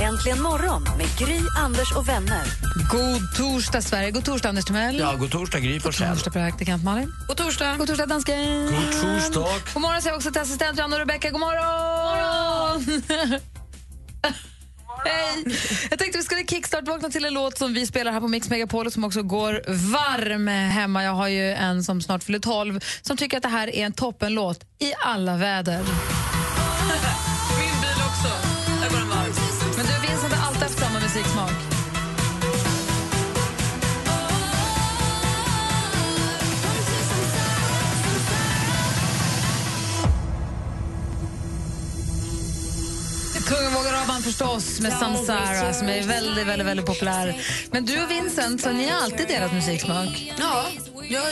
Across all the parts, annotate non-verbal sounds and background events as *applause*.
Äntligen morgon med Gry, Anders och vänner. God torsdag, Sverige. God torsdag, Anders Timell. Ja, god torsdag, Gry God torsdag, praktikant Malin. God torsdag. God torsdag, dansken. God torsdag. God morgon säger jag också till assistent Johanna och Rebecka. God morgon! *laughs* Hej! Jag tänkte vi skulle kickstart-vakna till en låt som vi spelar här på Mix Megapol och som också går varm hemma. Jag har ju en som snart fyller 12 som tycker att det här är en toppenlåt i alla väder. Haft samma musiksmak. Kungavågaraban förstås med Samsara som är väldigt, väldigt, väldigt populär. Men du och Vincent, så ni har alltid delat musiksmak. Ja, jag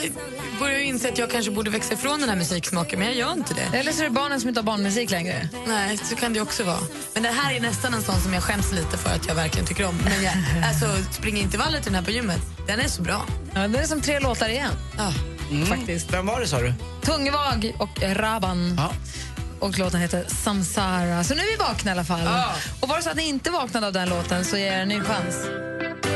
börjar ju inse att jag kanske borde växa ifrån den här musiksmaken, men jag gör inte det. Eller så är det barnen som inte har barnmusik längre. Nej, så kan det också vara. Men det här är nästan en sån som jag skäms lite för att jag verkligen tycker om. Men jag, *laughs* alltså, springa intervallet till den här på gymmet, den är så bra. Ja, det är som tre låtar igen, Ja. faktiskt. Vem var det, sa du? Tungvag och Raban. Ja. Och låten heter Samsara. Så nu är vi vakna i alla fall. Ja. Och var det så att ni inte vaknade av den låten så ger jag er en ny chans.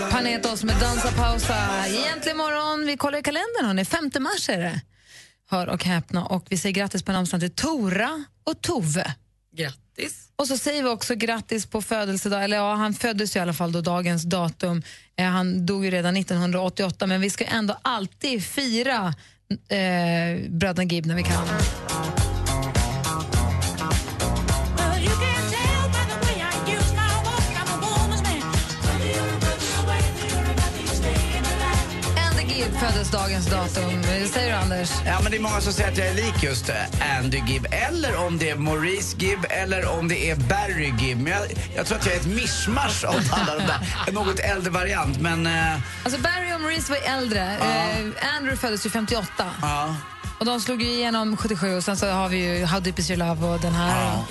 Panetos med Dansa pausa. Egentligen morgon, vi kollar i kalendern, hörni. 5 mars är det. Hör och häpna. Och vi säger grattis på namnsdagen till Tora och Tove. Grattis. Och så säger vi också grattis på födelsedag, eller ja, han föddes ju i alla fall då dagens datum. Eh, han dog ju redan 1988, men vi ska ändå alltid fira eh, bröderna Gibb när vi kan. Gibb föddes dagens datum. Säger du, Anders? Ja, men det är många som säger att jag är lik just eh, Andy Gibb. Eller om det är Maurice Gibb eller om det är Barry Gibb. Men jag, jag tror att jag är ett mischmasch av alla de där. En något äldre variant, men... eh, Alltså Barry och Maurice var äldre. Eh, Andrew föddes ju 58. Ja. Och de slog ju igenom 77 och sen så har vi ju How Deep Is Your Love och den här. Ja.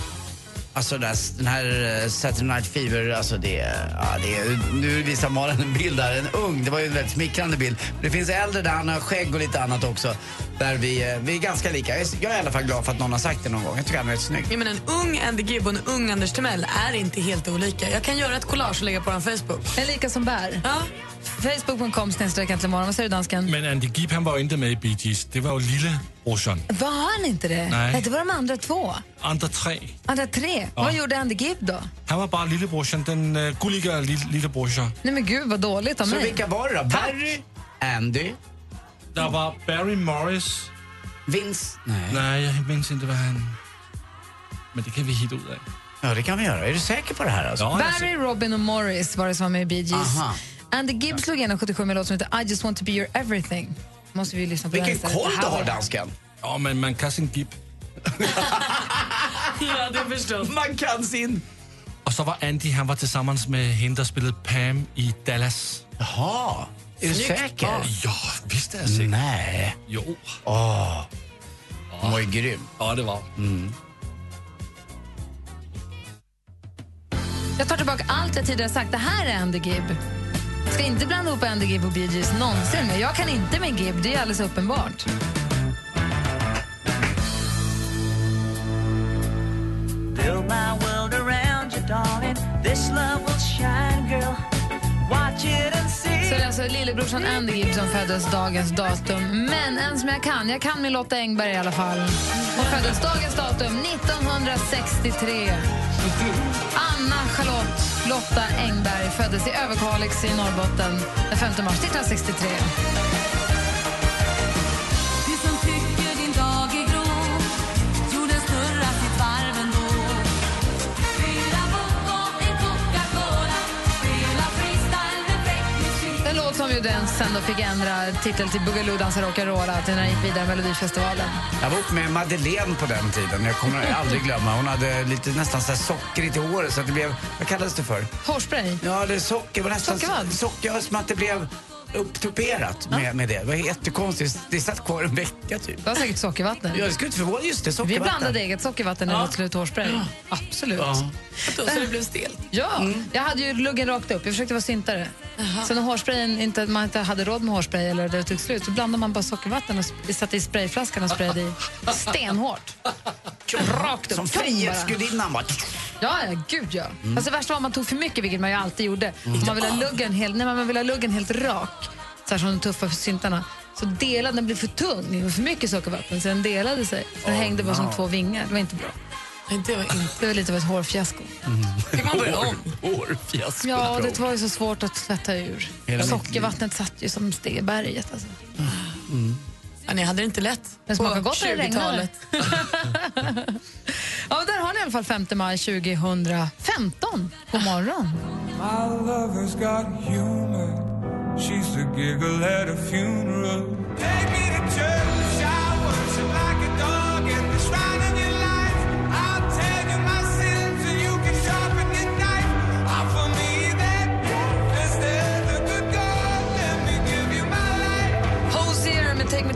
Alltså den här, den här Saturday Night Fever, alltså det, ja, det är, nu visar Malin en bild där, en ung, det var ju en väldigt smickrande bild. Det finns äldre där han har skägg och lite annat också, där vi, eh, vi är ganska lika. Jag är, i alla fall glad för att någon har sagt det någon gång. Jag tycker han är rätt snygg. Ja, men en ung Andy Gibb och en ung Anders Timell är inte helt olika. Jag kan göra ett collage och lägga på vår Facebook. En lika som bär. Ja. Facebook.com snedstreck äntligen morgon. Vad säger du dansken? Men Andy Gibb han var inte med i Bee Gees. Det var ju lillebrorsan. Var han inte det? Nej. det var de andra två. Andra tre. Andra tre. Vad gjorde Andy Gibb då? Han var bara lillebrorsan, den uh, gulliga lill- lillebrorsan. Nej men gud vad dåligt av Så mig. vilka var det då? Barry, Andy, Der var Barry Morris. Vince? Nej. Nej, jag minns inte vad han... Men det kan vi hitta ut av. Ja, det kan vi göra. Är du säker på det här alltså? Ja, Barry, Robin och Morris var det som var med i Bee Gees. Aha. Andy Gibb slog igenom 77 med en låt som heter I just want to be your everything. Måste vi lyssna på Vilken koll Det du har, var- dansken. Ja, men man kan sin Gibb. *laughs* ja, det förstås. Man kan sin... Och så var Andy, han var tillsammans med henne der spelade Pam i Dallas. Jaha. Är du säker? Ja, visst är jag säker. Nej. Jo. Åh. Hon var ju grym. Ja, det var. Jag tar tillbaka allt jag tidigare sagt. Det här är Andy Gibb. Ska inte blanda ihop Andy Gibb och Bee Gees någonsin. Men jag kan inte med Gibb, det är alldeles uppenbart. Alltså, lillebrorsan Andy Gibb föddes dagens datum. Men en som jag kan, jag kan min Lotta Engberg i alla fall. Hon föddes dagens datum 1963. Anna Charlotte Lotta Engberg föddes i Överkalix i Norrbotten den 5 mars 1963. Den sen då fick ändra titel till Boogaloo dansar rock'n'rolla till när den gick vidare Melodifestivalen. Jag var ihop med Madeleine på den tiden. Jag kommer aldrig glömma. Hon hade lite nästan så här sockrigt i håret så att det blev, vad kallades det för? Hårspray? Ja, det socker. Var nästan Sockervadd? socker, som att det blev upptuperat med, med det. Det var jättekonstigt. Det satt kvar en vecka typ. Det var säkert sockervatten. Jag skulle inte förvåna, just det, Vi sockervatten. blandade eget sockervatten när det var slut hårspray. Absolut. Ja. Så det blev stelt. Ja, Mm. jag hade ju luggen rakt upp. Jag försökte vara syntare. Så när hårsprayen inte, man inte hade råd med hårspray eller det tog slut så blandade man bara sockervatten och satte i sprayflaskan och sprayade i *laughs* stenhårt. Rakt upp. Som. Frihetsgudinnan bara. Ja, ja, gud ja. Mm. Alltså, det värsta var om man tog för mycket, vilket man ju alltid gjorde. Om man vill ha luggen helt, nej, man vill ha luggen helt rak, så här som de tuffa syntarna, så delade den blev för tung. Det var för mycket sockervatten så den delade sig. Så den hängde bara som två vingar. Det var inte bra. Nej, det var inte... Det var lite av ett hårfiasko. Fick man börja om? *laughs* Hårfiasko. Ja, det var ju så svårt att tvätta ur. Hela Sockervattnet satt ju som steberget. Alltså. Ja, ni hade det inte lätt Det smakar gott när det regnar. 20-talet. *laughs* Ja, där har ni i alla fall 5 maj 2015. God morgon. My lover's got humor. She's the giggle at a funeral. Take me to church.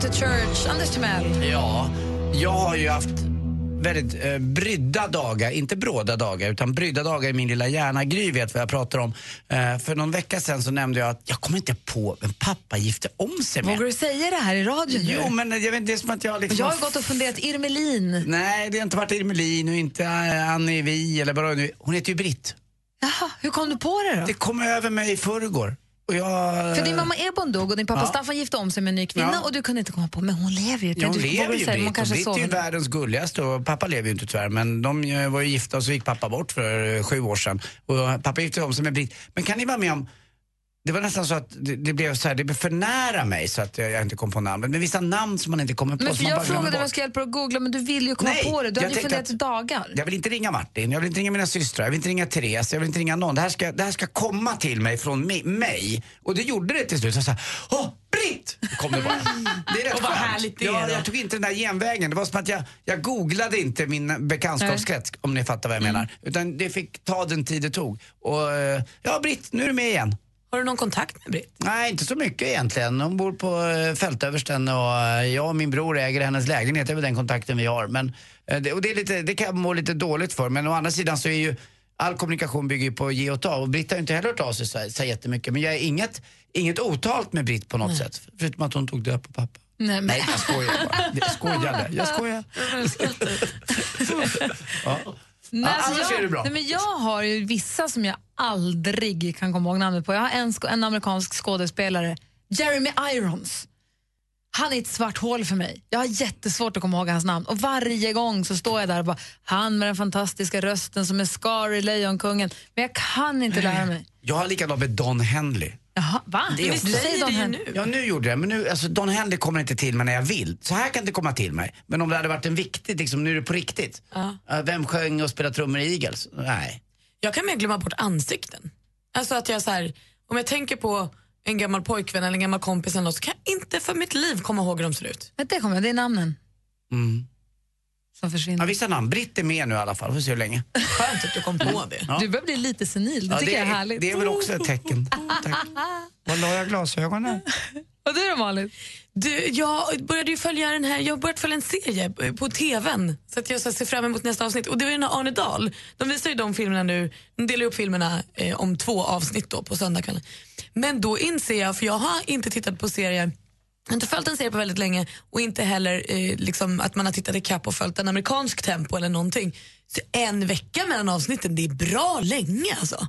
To Church. Anders Timell. Ja, jag har ju haft väldigt eh, brydda dagar, inte bråda dagar, utan brydda dagar i min lilla hjärna. Gry vet vad jag pratar om. Eh, för någon vecka sedan så nämnde jag att jag kommer inte på vem pappa gifte om sig med. Vågar du säga det här i radion nu? Jo, men jag vet, det är som att jag liksom... Jag har gått och funderat, Irmelin. Nej, det har inte varit Irmelin och inte eh, Annie Vi eller bara nu. Hon heter ju Britt. Jaha, hur kom du på det då? Det kom över mig i förrgår. Och jag... För din mamma Ebon dog och din pappa Ja. Staffan gifte om sig med en ny kvinna Ja. och du kunde inte komma på, men hon lever ju. Ja, hon du, lever ju Britt. Britt är ju världens gulligaste och pappa lever ju inte tyvärr. Men de eh, var ju gifta och så gick pappa bort för eh, sju år sedan. Och pappa gifte om sig med Britt. Men kan ni vara med om det var nästan så att det, det blev så här, det blev för nära mig så att jag, jag inte kom på namn. Men vissa namn som man inte kommer på. Men för jag frågade om jag ska hjälpa dig att googla, men du vill ju komma Nej, på det. Du jag hade ju funderat i dagar. Jag vill inte ringa Martin, jag vill inte ringa mina systrar, jag vill inte ringa Therese, jag vill inte ringa någon. Det här ska, det här ska komma till mig från mi- mig. Och det gjorde det till slut. Så jag sa, åh, Britt! Kom det bara. Det är rätt Och vad skönt. härligt det är ja, då. Jag tog inte den där genvägen. Det var som att jag, jag googlade inte min bekantskapskrets, om ni fattar vad jag menar. Utan det fick ta den tid det tog. Och eh, ja, Britt, nu är du med igen. Har du någon kontakt med Britt? Nej, inte så mycket egentligen. Hon bor på eh, Fältöversten och eh, jag och min bror äger hennes lägenhet. Det är väl den kontakten vi har. Men, eh, och det, är lite, det kan jag må lite dåligt för. Men å andra sidan så är ju all kommunikation bygger ju på att ge och ta. Och Britt har ju inte heller hört av sig så, så jättemycket. Men jag är inget, inget otalt med Britt på något sätt. Förutom att hon tog död på pappa. Nej, men. Nej, jag skojar bara. Jag skojade. Jag skojar. *laughs* ja. Nej, Ja, alltså annars jag, är det bra. Nej, men jag har ju vissa som jag aldrig kan komma ihåg namnet på. Jag har en, en amerikansk skådespelare, Jeremy Irons. Han är ett svart hål för mig. Jag har jättesvårt att komma ihåg hans namn. Och varje gång så står jag där och bara, han med den fantastiska rösten som är Scar i Lejonkungen. Men jag kan inte lära mig. Jag har likadant med Don Henley. Jaha, va? Det är du säger Don Hen- Ja, nu gjorde jag men nu, alltså Don Henley kommer inte till mig när jag vill. Så här kan det komma till mig. Men om det hade varit en viktig, liksom, nu är det på riktigt. Ja. Uh, Vem sjöng och spelade trummor i Eagles? Nej. Jag kan mer glömma bort ansikten. Alltså att jag så här, om jag tänker på en gammal pojkvän eller en gammal kompis eller något, så kan jag inte för mitt liv komma ihåg hur de ser ut. Men det kommer jag, det är namnen Mm. Som försvinner. Ja, vissa namn. Britt är med nu i alla fall, får se hur länge. Skönt att du kom på det. Ja. Du börjar bli lite senil, det Ja, tycker det, jag är härligt. det är väl också ett tecken. Tack. *laughs* Var la jag glasögonen? Och du då Malin? Du, jag började ju följa den här, jag har börjat följa en serie på tvn så att jag så ser fram emot nästa avsnitt. Och det var ju den här Arne Dahl. De visar ju de filmerna nu, de delar upp filmerna eh, om två avsnitt då på söndagskvällen. Men då inser jag, för jag har inte tittat på serier jag har inte följt en serie på väldigt länge och inte heller eh, liksom att man har tittat ikapp och följt en amerikansk tempo eller någonting. Så en vecka mellan avsnitten, det är bra länge alltså.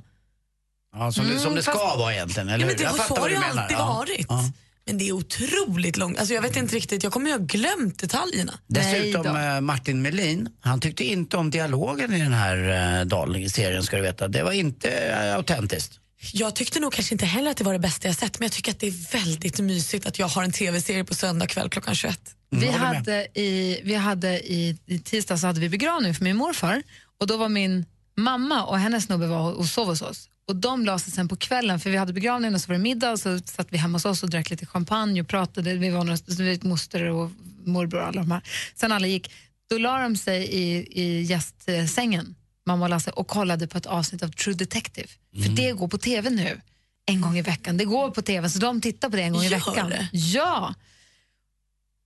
Ja, som, det, som det ska fast- vara egentligen, eller Ja, men det Jag har, fattar så har vad det du ju menar. alltid Ja. varit. Ja. Men det är otroligt långt. Alltså jag vet inte riktigt, jag kommer ju ha glömt detaljerna. Dessutom Nej eh, Martin Melin, han tyckte inte om dialogen i den här eh, Dahl-serien ska du veta. Det var inte eh, autentiskt. Jag tyckte nog kanske inte heller att det var det bästa jag sett men jag tycker att det är väldigt mysigt att jag har en tv-serie på söndag kväll klockan 21. Vi håller med. hade, i, vi hade i, i hade vi begravning för min morfar och då var min mamma och hennes snubbe var och sov hos oss. Och de la sig sen på kvällen, för vi hade begravningen och så var det middag och så satt vi hemma hos oss och drack lite champagne och pratade. Vi var några, vi- moster och morbror och alla de här. Sen alla gick, då la de sig i, i gästsängen, mamma och Lasse, och kollade på ett avsnitt av True Detective. För det går på tv nu, en gång i veckan. Det går på tv, så de tittar på det en gång i Gör veckan. det? Ja!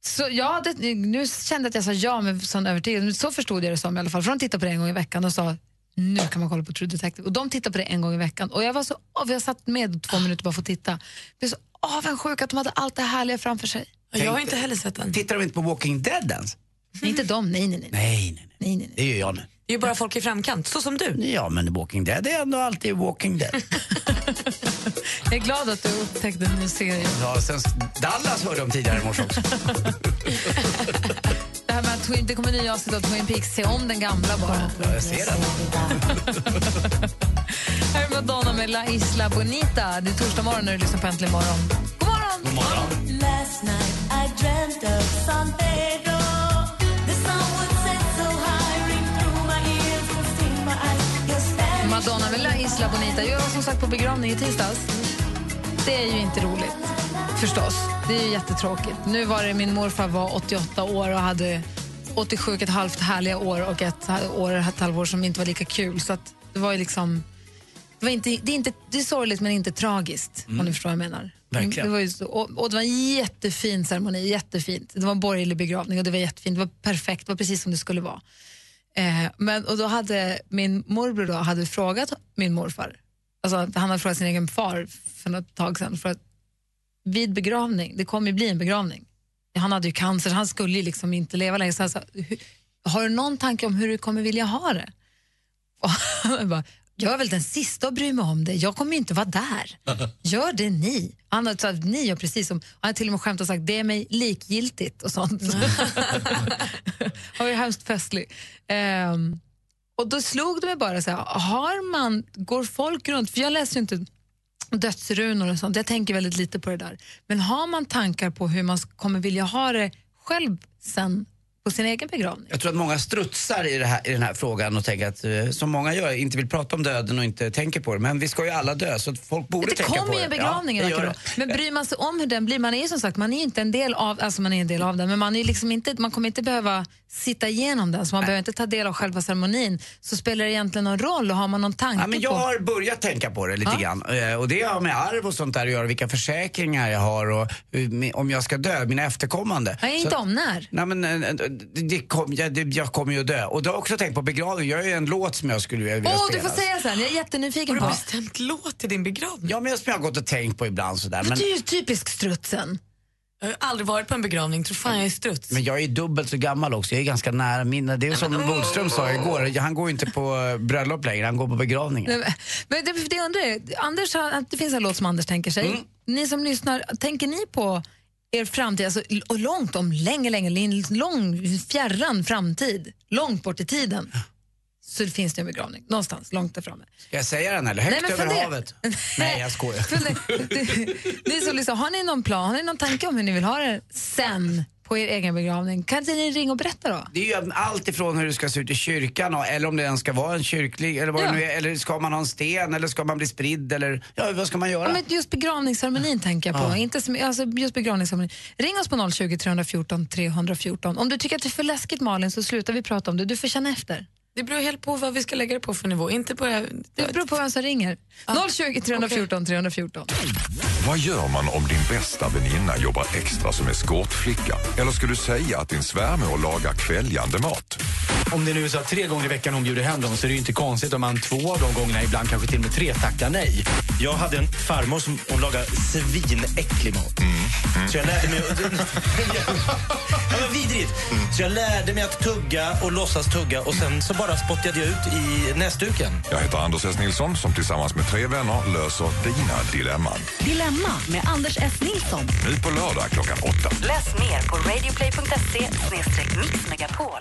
Så ja, det, nu kände jag att jag sa ja med sån övertygelse, så förstod jag det som i alla fall. För de tittade på det en gång i veckan och sa nu kan man kolla på True Detective. Och de tittar på det en gång i veckan. Och jag var så av, jag satt med två minuter bara för att titta. Jag blev så avundsjuk att de hade allt det härliga framför sig. Jag har inte heller sett den. Tittar de inte på Walking Dead ens? Nej, inte de, nej, nej, nej. Nej, nej, nej. nej, nej, nej. Det gör jag nu. Det är ju bara folk i framkant, så som du. Ja, men Walking Dead är ändå alltid Walking Dead. *laughs* Jag är glad att du upptäckte en ny serie. ja, sen Dallas hörde de tidigare i morse också. *laughs* Det här med att Twin, det kommer nya avsnitt av Twin Peaks, se om den gamla bara. Ja, jag ser den. *laughs* Här är Madonna med La Isla Bonita. Det är torsdag morgon när du lyssnar på Äntligen morgon. God morgon! God morgon. Last night Madonna med La Isla Bonita. Jag var som sagt på begravning i tisdags. Det är ju inte roligt, förstås. Det är ju jättetråkigt. Nu var det min morfar var 88 år och hade 87 och ett halvt härliga år och ett år, ett halvår som inte var lika kul. Så det var ju liksom... Det, var inte, det, är inte, det är sorgligt men inte tragiskt, om ni förstår vad jag menar. Verkligen. Det var ju så, och, och det var en jättefin ceremoni, jättefint. Det var en borgerlig begravning och det var jättefint. Det var perfekt, det var precis som det skulle vara. Eh, men, och då hade min morbror då hade frågat min morfar, alltså han hade frågat sin egen far för något tag sedan, för att vid begravning, det kommer ju bli en begravning. Han hade ju cancer, han skulle ju liksom inte leva längre. Så han sa, har du någon tanke om hur du kommer vilja ha det? Och han bara, jag är väl den sista att bry mig om det. Jag kommer ju inte vara där. *laughs* Gör det ni. Han har sagt ni gör precis som, han har till och med skämt och sagt det är mig likgiltigt och sånt. *laughs* *laughs* Han var ju hemskt festlig. Ehm, och då slog det mig bara så här, har man, går folk runt, för jag läser ju inte dödsrunor och sånt, jag tänker väldigt lite på det där. Men har man tankar på hur man kommer vilja ha det själv sen på sin egen begravning? Jag tror att många strutsar i, här, i den här frågan och tänker att, eh, som många gör, inte vill prata om döden och inte tänker på det. Men vi ska ju alla dö, så folk borde Det tänka på kommer ju det. ja, det vacker gör dag. det. Men bryr man sig om hur den blir, man är ju som sagt, man är inte en del av, alltså man är en del av den, men man, är liksom inte, man kommer inte behöva sitta igenom den, så man behöver inte ta del av själva ceremonin. Så spelar det egentligen någon roll och har man någon tanke Ja, men jag på... har börjat tänka på det lite Ja. grann. Eh, Och det har med arv och sånt där att göra, vilka försäkringar jag har och om jag ska dö, mina efterkommande. Nej, inte Så- om när. Nej, men, eh, det, det kom, jag, det, jag kommer ju att dö. Och då har jag också tänkt på begravning. Jag har ju en låt som jag skulle vilja Åh, spela. du får säga sen, jag är jättenyfiken Har på. du bestämt låt till din begravning? Ja, men jag som jag har gått och tänkt på ibland sådär. Men, Du är ju typisk strutsen. Jag har aldrig varit på en begravning, tror fan jag är struts. men jag är dubbelt så gammal också. Jag är ganska nära min. Det är som Bodström sa igår. Han går inte på eh, bröllop längre, han går på begravningar. Nej, Men det, det undrar jag, Anders, har- det finns en låt som Anders tänker sig. Mm. Ni som lyssnar, tänker ni på er framtid, alltså, och långt om, länge, länge, lång, fjärran framtid, långt bort i tiden, så finns det en begravning någonstans långt där framme. Ska jag säga den eller? Högt Nej, men över fundera. havet? Nej, jag skojar. Funde- Ni som lyssnar, har ni någon plan, har ni någon tanke om hur ni vill ha det sen på er egen begravning? Kan inte ni ringa och berätta då? Det är ju allt ifrån hur det ska se ut i kyrkan och, eller om det ens ska vara en kyrklig eller vad Ja. det nu är. Eller ska man ha en sten eller ska man bli spridd eller ja, vad ska man göra? Ja, men just begravningsceremonin tänker jag på. Inte som, alltså just begravningsceremonin. Ring oss på 020 314 314. Om du tycker att det är för läskigt Malin så slutar vi prata om det. Du får känna efter. Det beror helt på vad vi ska lägga det på för nivå. Inte börja... Det beror på vem som ringer. 020 314 314. Vad gör man om din bästa väninna jobbar extra som eskortflicka? Eller ska du säga att din svärmor lagar kväljande mat? Om det nu är så att tre gånger i veckan hon bjuder hem dem så är det ju inte konstigt om man två av de gångerna, ibland kanske till och med tre, tackar nej. Jag hade en farmor som hon lagade svinäcklig mat. Så jag lärde mig... *laughs* ja, men vidrigt. Så jag lärde mig att tugga och låtsas tugga och sen så bara spottade jag ut i näsduken. Jag heter Anders S. Nilsson som tillsammans med tre vänner löser dina dilemman. Dilemma med Anders S. Nilsson. Nu på lördag klockan åtta. Läs mer på radioplay.se mixmegapol.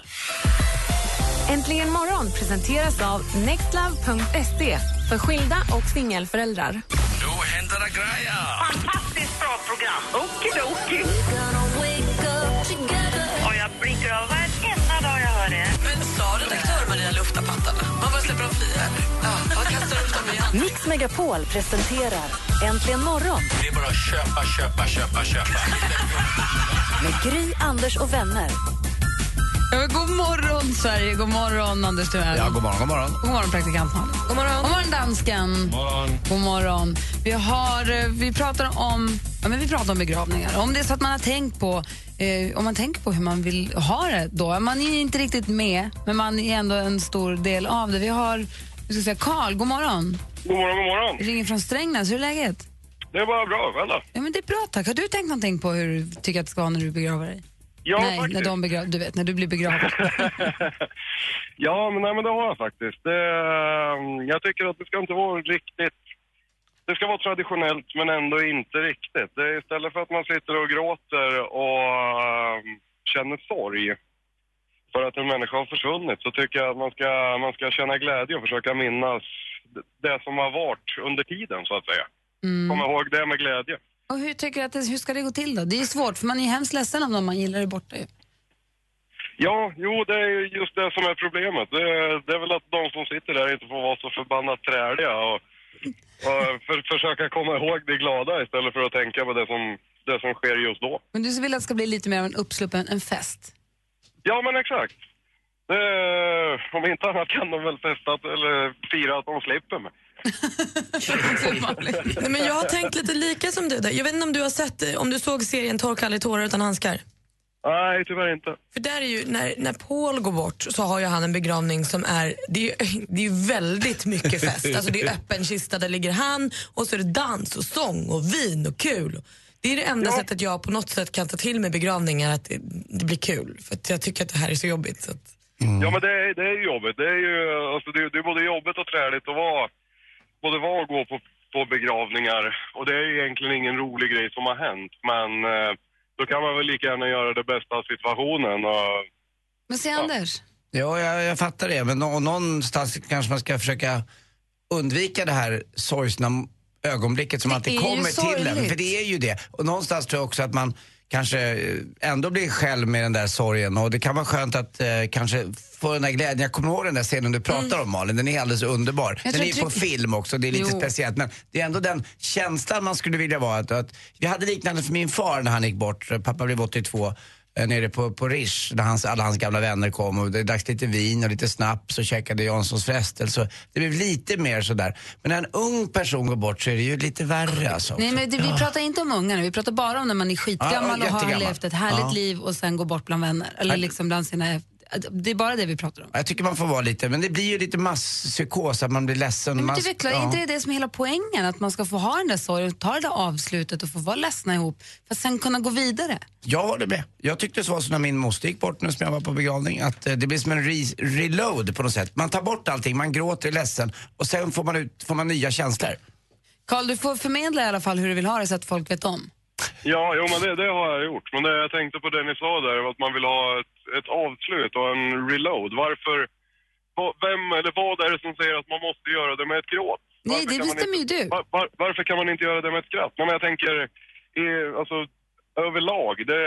Äntligen morgon presenteras av nextlove.se för skilda och singelföräldrar. Nu händer det grejer! Fantastiskt bra program. Okidoki. Och jag blinkar av varenda dag jag hör det. Men sa redaktör Maria lufta pattarna? Man bara släpper dem fria? Ja, man kastar upp dem i Mix Megapol presenterar Äntligen morgon Det är bara att köpa, köpa, köpa, köpa. med Gry, Anders och vänner. Ja, men god morgon, Sverige. God morgon, Anders Timell. Ja, god morgon, god morgon. God morgon, praktikant. God morgon. God morgon, dansken. Morgon. God morgon. Vi, har, eh, vi, pratar om, ja, men vi pratar om begravningar. Om det är så att man har tänkt på eh, om man tänker på hur man vill ha det då. Man är inte riktigt med, men man är ändå en stor del av det. Vi har vi ska säga Karl, god morgon. God morgon, god morgon. Vi ringer från Strängnäs. Hur är läget? Det är bara bra, själv då? Ja, men det är bra, tack. Har du tänkt någonting på hur du tycker att det ska vara när du begraver dig? Ja, nej, faktiskt. när de begrav, du vet, när du blir begravd. *laughs* Ja, men, nej, men det har jag faktiskt. Det, ehm, jag tycker att det ska inte vara riktigt... Det ska vara traditionellt, men ändå inte riktigt. Det istället för att man sitter och gråter och ehm, känner sorg för att en människa har försvunnit så tycker jag att man ska, man ska känna glädje och försöka minnas det- det som har varit under tiden, så att säga. Mm. Kom ihåg det med glädje. Och hur tycker du att det, hur ska det gå till då? Det är svårt, för man är ju hemskt ledsen om någon man gillar är borta. ju. Ja, jo, det är ju just det som är problemet. Det, det är väl att de som sitter där inte får vara så förbannat träliga och, och för, försöka komma ihåg det glada istället för att tänka på det som, det som sker just då. Men du vill att det ska bli lite mer av en uppsluppen en fest? Ja, men exakt. Det, om inte annat kan de väl festa eller fira att de slipper mig. *laughs* Nej, men jag har tänkt lite lika som du där. Jag vet inte om du har sett, eh, om du såg serien Torka aldrig tårar utan handskar? Nej, tyvärr inte. För där är ju, när, när Paul går bort så har ju han en begravning som är, det är ju, *laughs* det är väldigt mycket fest. Alltså det är öppen kista, där ligger han och så är det dans och sång och vin och kul. Det är det enda sättet jag på något sätt kan ta till mig begravningar, att det, det blir kul. För att jag tycker att det här är så jobbigt. Så att, Ja, men det, är- det är ju jobbigt. Det är ju alltså, det, är- det är både jobbigt och träligt att vara, både vara och gå på, på begravningar. Och det är ju egentligen ingen rolig grej som har hänt. Men eh, då kan man väl lika gärna göra det bästa av situationen. Och, Men säg Anders. Ja, jag, jag fattar det. Men nå, någonstans kanske man ska försöka undvika det här sorgsna ögonblicket som Det alltid kommer till en. För det är ju det. Och någonstans tror jag också att man kanske eh, ändå blir själv med den där sorgen. Och det kan vara skönt att eh, kanske få den där glädjen. Jag kommer ihåg den där scenen du pratar om Malin. Den är alldeles underbar. Mm. Jag Den är ju på film också, det är lite Jo. speciellt. Men det är ändå den känslan man skulle vilja vara. Att, att, vi hade liknande för min far när han gick bort. Pappa blev 82 eh, nere på, på Rish där hans, alla hans gamla vänner kom och det drack lite vin och lite snaps och käkade Janssons frestelse. Så Det blev lite mer sådär. Men när en ung person går bort så är det ju lite värre alltså. Nej, men det, vi pratar inte om unga nu, vi pratar bara om när man är skitgammal Ja, och har jättegammal. levt ett härligt Ja. liv och sen går bort bland vänner. Eller liksom bland sina... Det är bara det vi pratar om. Jag tycker man får vara lite, men det blir ju lite masspsykos att man blir ledsen. Men man, du är inte det det som är hela poängen? Att man ska få ha den där sorgen, ta det där avslutet och få vara ledsna ihop för att sen kunna gå vidare. Jag håller med. Jag tyckte så var så när min moster gick bort nu som jag var på begravning. Att eh, det blir som en re- reload på något sätt. Man tar bort allting, man gråter, är ledsen och sen får man, ut, får man nya känslor. Karl, du får förmedla i alla fall hur du vill ha det så att folk vet om. Ja, jo, men det, det har jag gjort. Men det, jag tänkte på det ni sa där, att man vill ha ett, ett avslut och en reload. Varför, vem eller vad är det som säger att man måste göra det med ett gråt? Nej, Varför det bestämmer ju du. Var, var, varför kan man inte göra det med ett skratt? Men jag tänker, i, alltså överlag, det,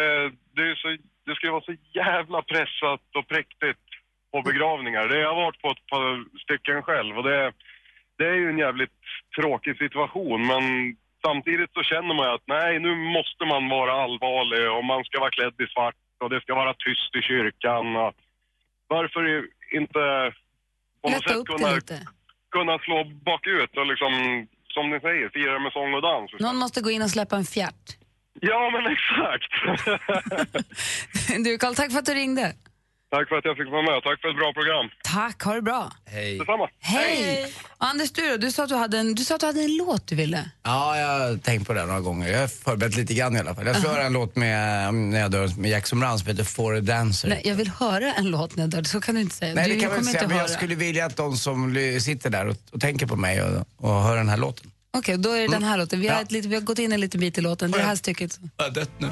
det, är så, det ska ju vara så jävla pressat och präktigt på begravningar. Det, jag har varit på ett par stycken själv och det, det är ju en jävligt tråkig situation men samtidigt så känner man ju att nej, nu måste man vara allvarlig och man ska vara klädd i svart och det ska vara tyst i kyrkan. Och varför inte på något sätt kunna, kunna slå bakut och liksom, som ni säger, fira med sång och dans? Någon måste gå in och släppa en fjärt. Ja, men *laughs* exakt. *laughs* Du, Karl, tack för att du ringde. Tack för att jag fick vara med. Tack för ett bra program. Tack, ha det bra. Hej. Detsamma. Hej! Och Anders, du då? Du sa, att du, hade en, du sa att du hade en låt du ville. Ja, jag har tänkt på det några gånger. Jag har förberett lite grann i alla fall. Jag ska höra en låt med, när jag dör med Jackson Brown som heter For a Dancer. Nej, jag vill höra en låt när jag dör. Så kan du inte säga. Nej, du det kan man kommer inte säga, men jag skulle vilja att de som sitter där och, och tänker på mig och, och hör den här låten. Okej, då är det den här låten. Vi har, Ja. ett vi har gått in en liten bit i låten. Det här stycket. Jag har dött nu.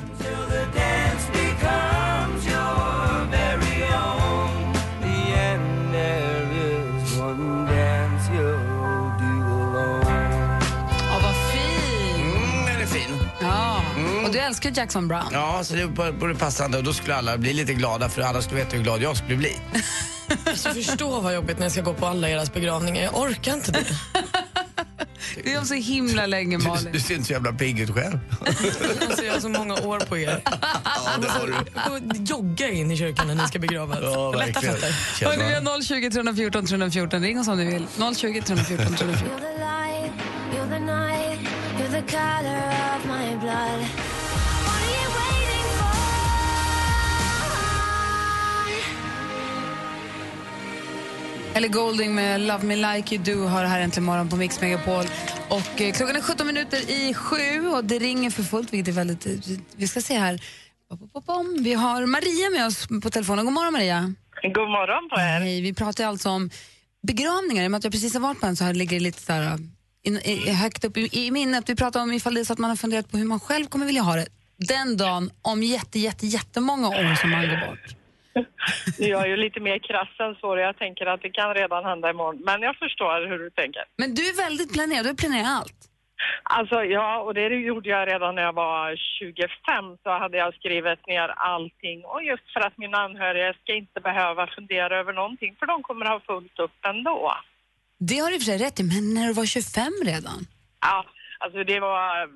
Älskar Jackson Brown. Ja, så det vore passande och då skulle alla bli lite glada för alla skulle veta hur glad jag skulle bli. *laughs* Alltså förstå vad jobbigt när jag ska gå på alla deras begravningar. Jag orkar inte det. *laughs* Det är om så himla länge, Du, Malin. du ser inte så jävla pigg ut själv. *laughs* Alltså, jag har så många år på er. Alltså, jag får jogga in i kyrkan när ni ska begravas. Ja, Lätta fötter. Hörni, vi har 020 314 314. Ring oss om ni vill. 020 314 314. Eller Golding med Love Me Like You Do har här äntligen morgon på Mix Megapol. Och eh, klockan är 17 minuter i sju och det ringer för fullt vilket är väldigt... eh, Vi ska se här. Vi har Maria med oss på telefonen. God morgon Maria. God morgon på er. Hej, vi pratar ju alltså om begravningar. I och med att jag precis har varit på en så här ligger det lite så här, in, i, högt upp i, i minnet. Vi pratar om ifall det är så att man har funderat på hur man själv kommer vilja ha det den dagen om jätte, jätte, jättemånga år som man går bort. *laughs* Jag är ju lite mer krass än så. Jag tänker att det kan redan hända imorgon. Men jag förstår hur du tänker. Men du är väldigt planerad, du planerar allt. Alltså ja, och det gjorde jag redan när jag var 25 så hade jag skrivit ner allting. Och just för att mina anhöriga ska inte behöva fundera över någonting för de kommer ha fullt upp ändå. Det har du för sig rätt i, men när du var 25 redan? Ja, alltså det var...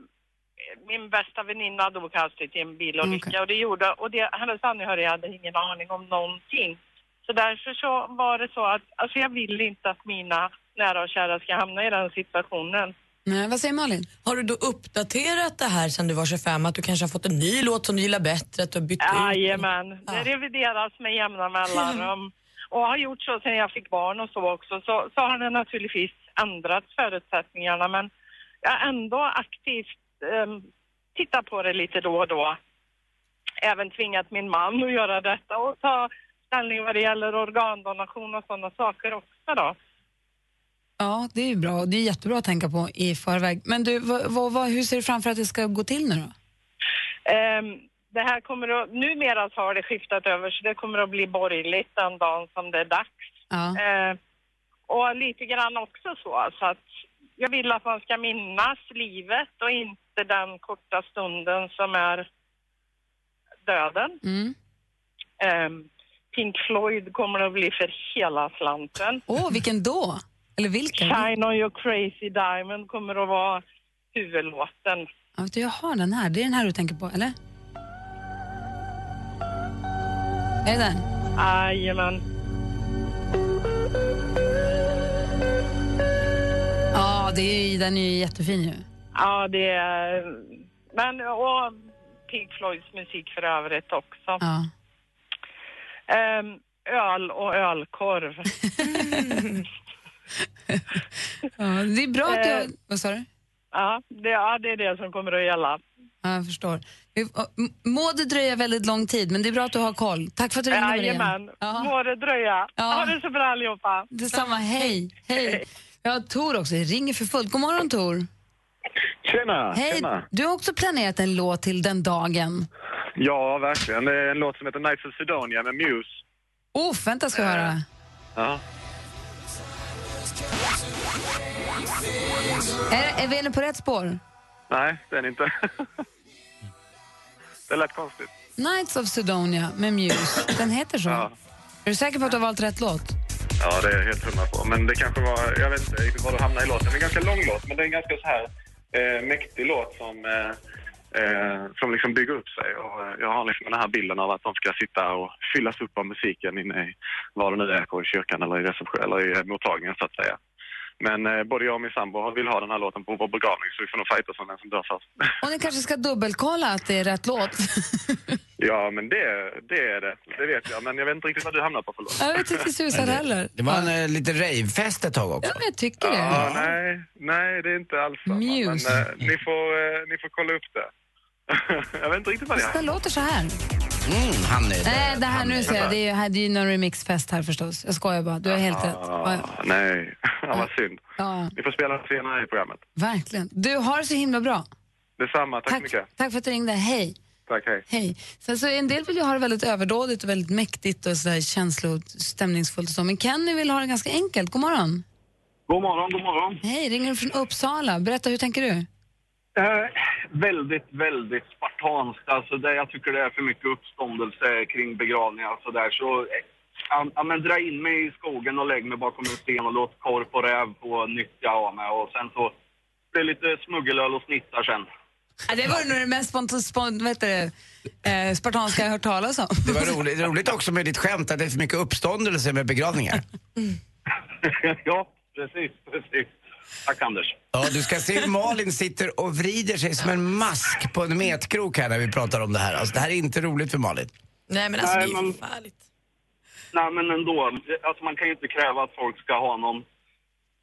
Min bästa väninna dog hastigt i en bilolycka och det gjorde... Och det, hennes anhöriga hade ingen aning om någonting. Så därför så var det så att... Alltså jag vill inte att mina nära och kära ska hamna i den situationen. Nej, vad säger Malin? Har du då uppdaterat det här sen du var 25? Att du kanske har fått en ny låt som du gillar bättre? Att du har bytt ut? Jajamän, det revideras med jämna mellanrum. *laughs* Och har gjort så sen jag fick barn och så också. Så, så har det naturligtvis ändrat förutsättningarna men jag har ändå aktivt um, tittat på det lite då och då. Även tvingat min man att göra detta och ta ställning vad det gäller organdonation och sådana saker också då. Ja, det är ju bra. Det är jättebra att tänka på i förväg. Men du, vad, vad, hur ser du framför att det ska gå till nu då? Ehm, det här kommer att, numera så har det skiftat över så det kommer att bli borgerligt den dagen som det är dags. Ja. Eh, och lite grann också så, så att jag vill att man ska minnas livet och inte den korta stunden som är döden. Mm. Ehm, Pink Floyd kommer att bli för hela slanten. Åh, vilken då? Eller vilken? Shine on your crazy diamond kommer att vara huvudlåten. Ja, jag har den här. Det är den här du tänker på, eller? Är det den? Jajamän. Ja, det är, den är ju jättefin ju. Ja, det är... Men, och Pink Floyds musik för övrigt också. Ja. Ehm, öl och ölkorv. *laughs* Ja, det är bra att du har... Eh. Vad sa du? Ja det, ja, det är det som kommer att gälla. Ja, jag förstår. Må det dröja väldigt lång tid, men det är bra att du har koll. Tack för att du ringde, Maria. Jajamän. Må det dröja. Ha det så bra allihopa. Detsamma, hej. Hej. Jag har Tor också, det ringer för fullt. God morgon Tor. Tjena, Hej, tjena. du har också planerat en låt till den dagen. Ja, verkligen. Det är en låt som heter Nights of Sidonia med Muse. Oh, vänta ska vi höra. Ja. Är, är vi inne på rätt spår? Nej, det är det inte. *laughs* det lät konstigt. Nights of Sidonia med Muse. Den heter så. Ja. Är du säker på att du har valt rätt låt? Ja, det är jag helt hundra på. Men det kanske var, jag vet inte var du hamnade i låten. Det är en ganska lång låt, men det är en ganska så här eh, mäktig låt som, eh, eh, som liksom bygger upp sig. Och, eh, jag har liksom den här bilden av att de ska sitta och fyllas upp av musiken inne i vad det nu är i kyrkan eller i reception eller i eh, mottagningen så att säga. Men eh, både jag och min sambo vill ha den här låten på vår begravning så vi får nog fightas om vem som dör först. Och ni kanske ska dubbelkolla att det är rätt låt? *laughs* ja, men det, det är det. Det vet jag. Men jag vet inte riktigt vad du hamnar på för låt. Jag vet inte susar heller. Det var en eh, lite ravefest ett tag också. Ja, men jag tycker det. Ja, nej, nej, det är inte alls samma. Muse. Men eh, ni, får, eh, ni får kolla upp det. *laughs* jag vet inte riktigt vad det Det är. låter så här. Mm, han är Nej, det här nu ser jag. Det är ju här- det är ju någon remixfest här förstås. Jag skojar bara. Du har helt rätt. Ja, Ah, nej, *laughs* ja, vad synd. ja, Ni får spela senare i programmet. verkligen. Du har det så himla bra. Detsamma, tack, så mycket. Tack för att du ringde. Hej. Tack, hej. Hej. Sen så en del vill ju ha det väldigt överdådigt och väldigt mäktigt och sådär känslo och så. Men Kenny vill ha det ganska enkelt. God morgon. God morgon, god morgon. Hej, ringer du från Uppsala? Berätta, hur tänker du? Eh, väldigt, väldigt spartanskt. Alltså det, jag tycker det är för mycket uppståndelse kring begravningar och sådär. Så, eh, ja, men dra in mig i skogen och lägg mig bakom en sten och låt korp och räv få nyttja av mig. Och sen så blir lite smuggelöl och snittar sen. Ja, det var nog det mest spont- spont- vet du, eh, spartanska jag hört talas om. Det var roligt, det är roligt också med ditt skämt att det är för mycket uppståndelse med begravningar. *laughs* ja, precis, precis. Tack Anders. Ja, du ska se hur Malin sitter och vrider sig som en mask på en metkrok här när vi pratar om det här. Alltså, det här är inte roligt för Malin. Nej men alltså Nej, det är men- förfärligt. Nej, men ändå. Alltså, man kan ju inte kräva att folk ska ha någon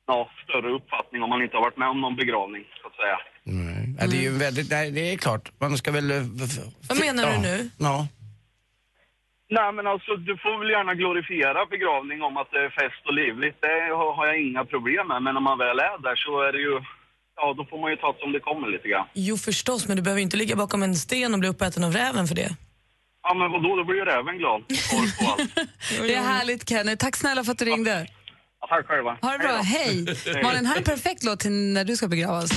ja, större uppfattning om man inte har varit med om någon begravning, så att säga. Ja, det är ju väldigt, nej, det är klart. Man ska väl... eh, Vad menar ja. du nu? Ja. Nej, men alltså du får väl gärna glorifiera begravning om att det är fest och livligt. Det har, jag inga problem med. Men när man väl är där så är det ju... Ja, då får man ju ta det som det kommer lite grann. Jo förstås, men du behöver inte ligga bakom en sten och bli uppäten av räven för det. Ja, men vadå, då blir ju räven glad. *laughs* Det är härligt Kenny. Tack snälla för att du ringde. Ja, tack själva. Ha det bra, hej! *laughs* Hej. Malin, här är en perfekt låt till när du ska begravas.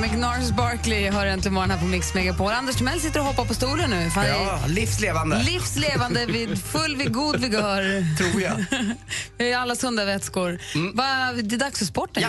Med Gnars Barkley hör äntligen morgon här på Mix Megapol. Anders Timell sitter och hoppar på stolen nu. Fan, Ja, livslevande. Livslevande, vid, full vid god vigör. *laughs* Tror jag. *laughs* Vi är alla sunda vätskor. Va, det är dags för sporten. Ja.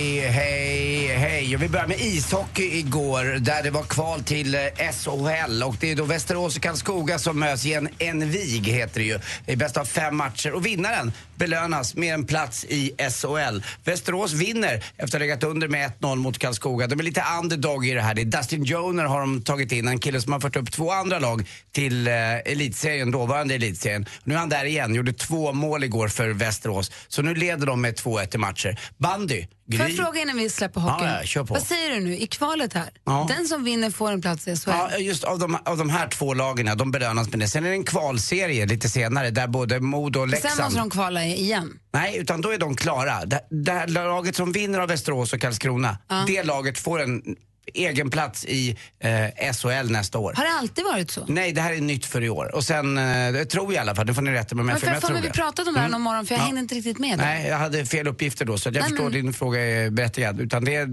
hej, hej. Och vi börjar med ishockey igår där det var kval till eh, SHL och det är då Västerås och Karlskoga som möts i en, envig, heter det ju. I bäst av fem matcher och vinnaren belönas med en plats i SHL. Västerås vinner efter att ha legat under med 1-0 mot Karlskoga. De är lite underdog i det här. Det är Dustin Joner har de tagit in, en kille som har fört upp två andra lag till eh, elitserien, dåvarande elitserien. Nu är han där igen, gjorde två mål igår för Västerås. Så nu leder de med 2-1 i matcher. Bandy, Får jag fråga innan vi släpper hockeyn? Ja, ja, kör på. Vad säger du nu? I kvalet här, Ja. den som vinner får en plats i SHL. Ja, just av de, av de här två lagen, de belönas med det. Sen är det en kvalserie lite senare där både Modo och Sen Leksand... måste de kvala igen. Nej, utan då är de klara. Det, det här laget som vinner av Västerås och Karlskrona, Ja. det laget får en egen plats i eh, SHL nästa år. Har det alltid varit så? Nej, det här är nytt för i år. Och sen, eh, tror jag i alla fall, nu får ni rätta mig om jag Men har fel, jag tror vi det. pratade om det här Mm. någon morgon för jag Ja. hängde inte riktigt med. där. Nej, jag hade fel uppgifter då så jag Nej, förstår men- din fråga är berättigad. Utan det är,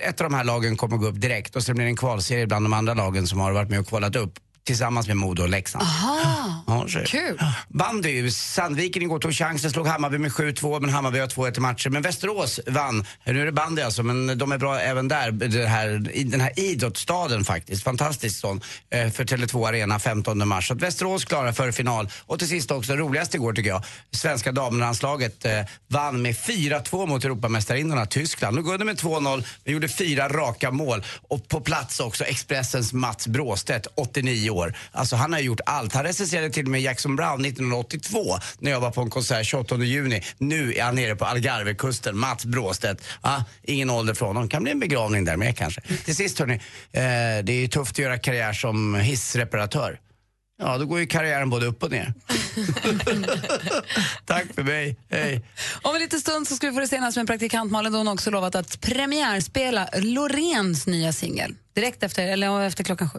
ett av de här lagen kommer gå upp direkt och sen blir det en kvalserie bland de andra lagen som har varit med och kvalat upp tillsammans med Modo och Leksand. Aha, Ja, kul. Bandy, Sandviken igår tog chansen, slog Hammarby med 7-2 men Hammarby har 2-1 i matcher. Men Västerås vann. Nu är det bandy alltså, men de är bra även där. Det här, I den här idrottsstaden faktiskt. Fantastisk stad eh, för Tele2 Arena 15 mars. Så att Västerås klarar för final. Och till sist också, roligast igår tycker jag, svenska damlandslaget eh, vann med 4-2 mot Europamästarinnorna Tyskland. Nu går det med 2-0, men gjorde fyra raka mål. Och på plats också Expressens Mats Bråstedt, 89 år. Alltså han har gjort allt. Han recenserade till och med Jackson Brown 1982 när jag var på en konsert 28 juni. Nu är han nere på Algarvekusten, Mats Bråstedt. Ah, ingen ålder från honom. Kan bli en begravning där med kanske. Till sist hörni, eh, det är tufft att göra karriär som hissreparatör. Ja, då går ju karriären både upp och ner. *laughs* Tack för mig. Hej. Om en liten stund så ska vi få det senaste med praktikant Malin. Då har hon också lovat att premiärspela Loreens nya singel. Direkt efter, eller efter klockan sju.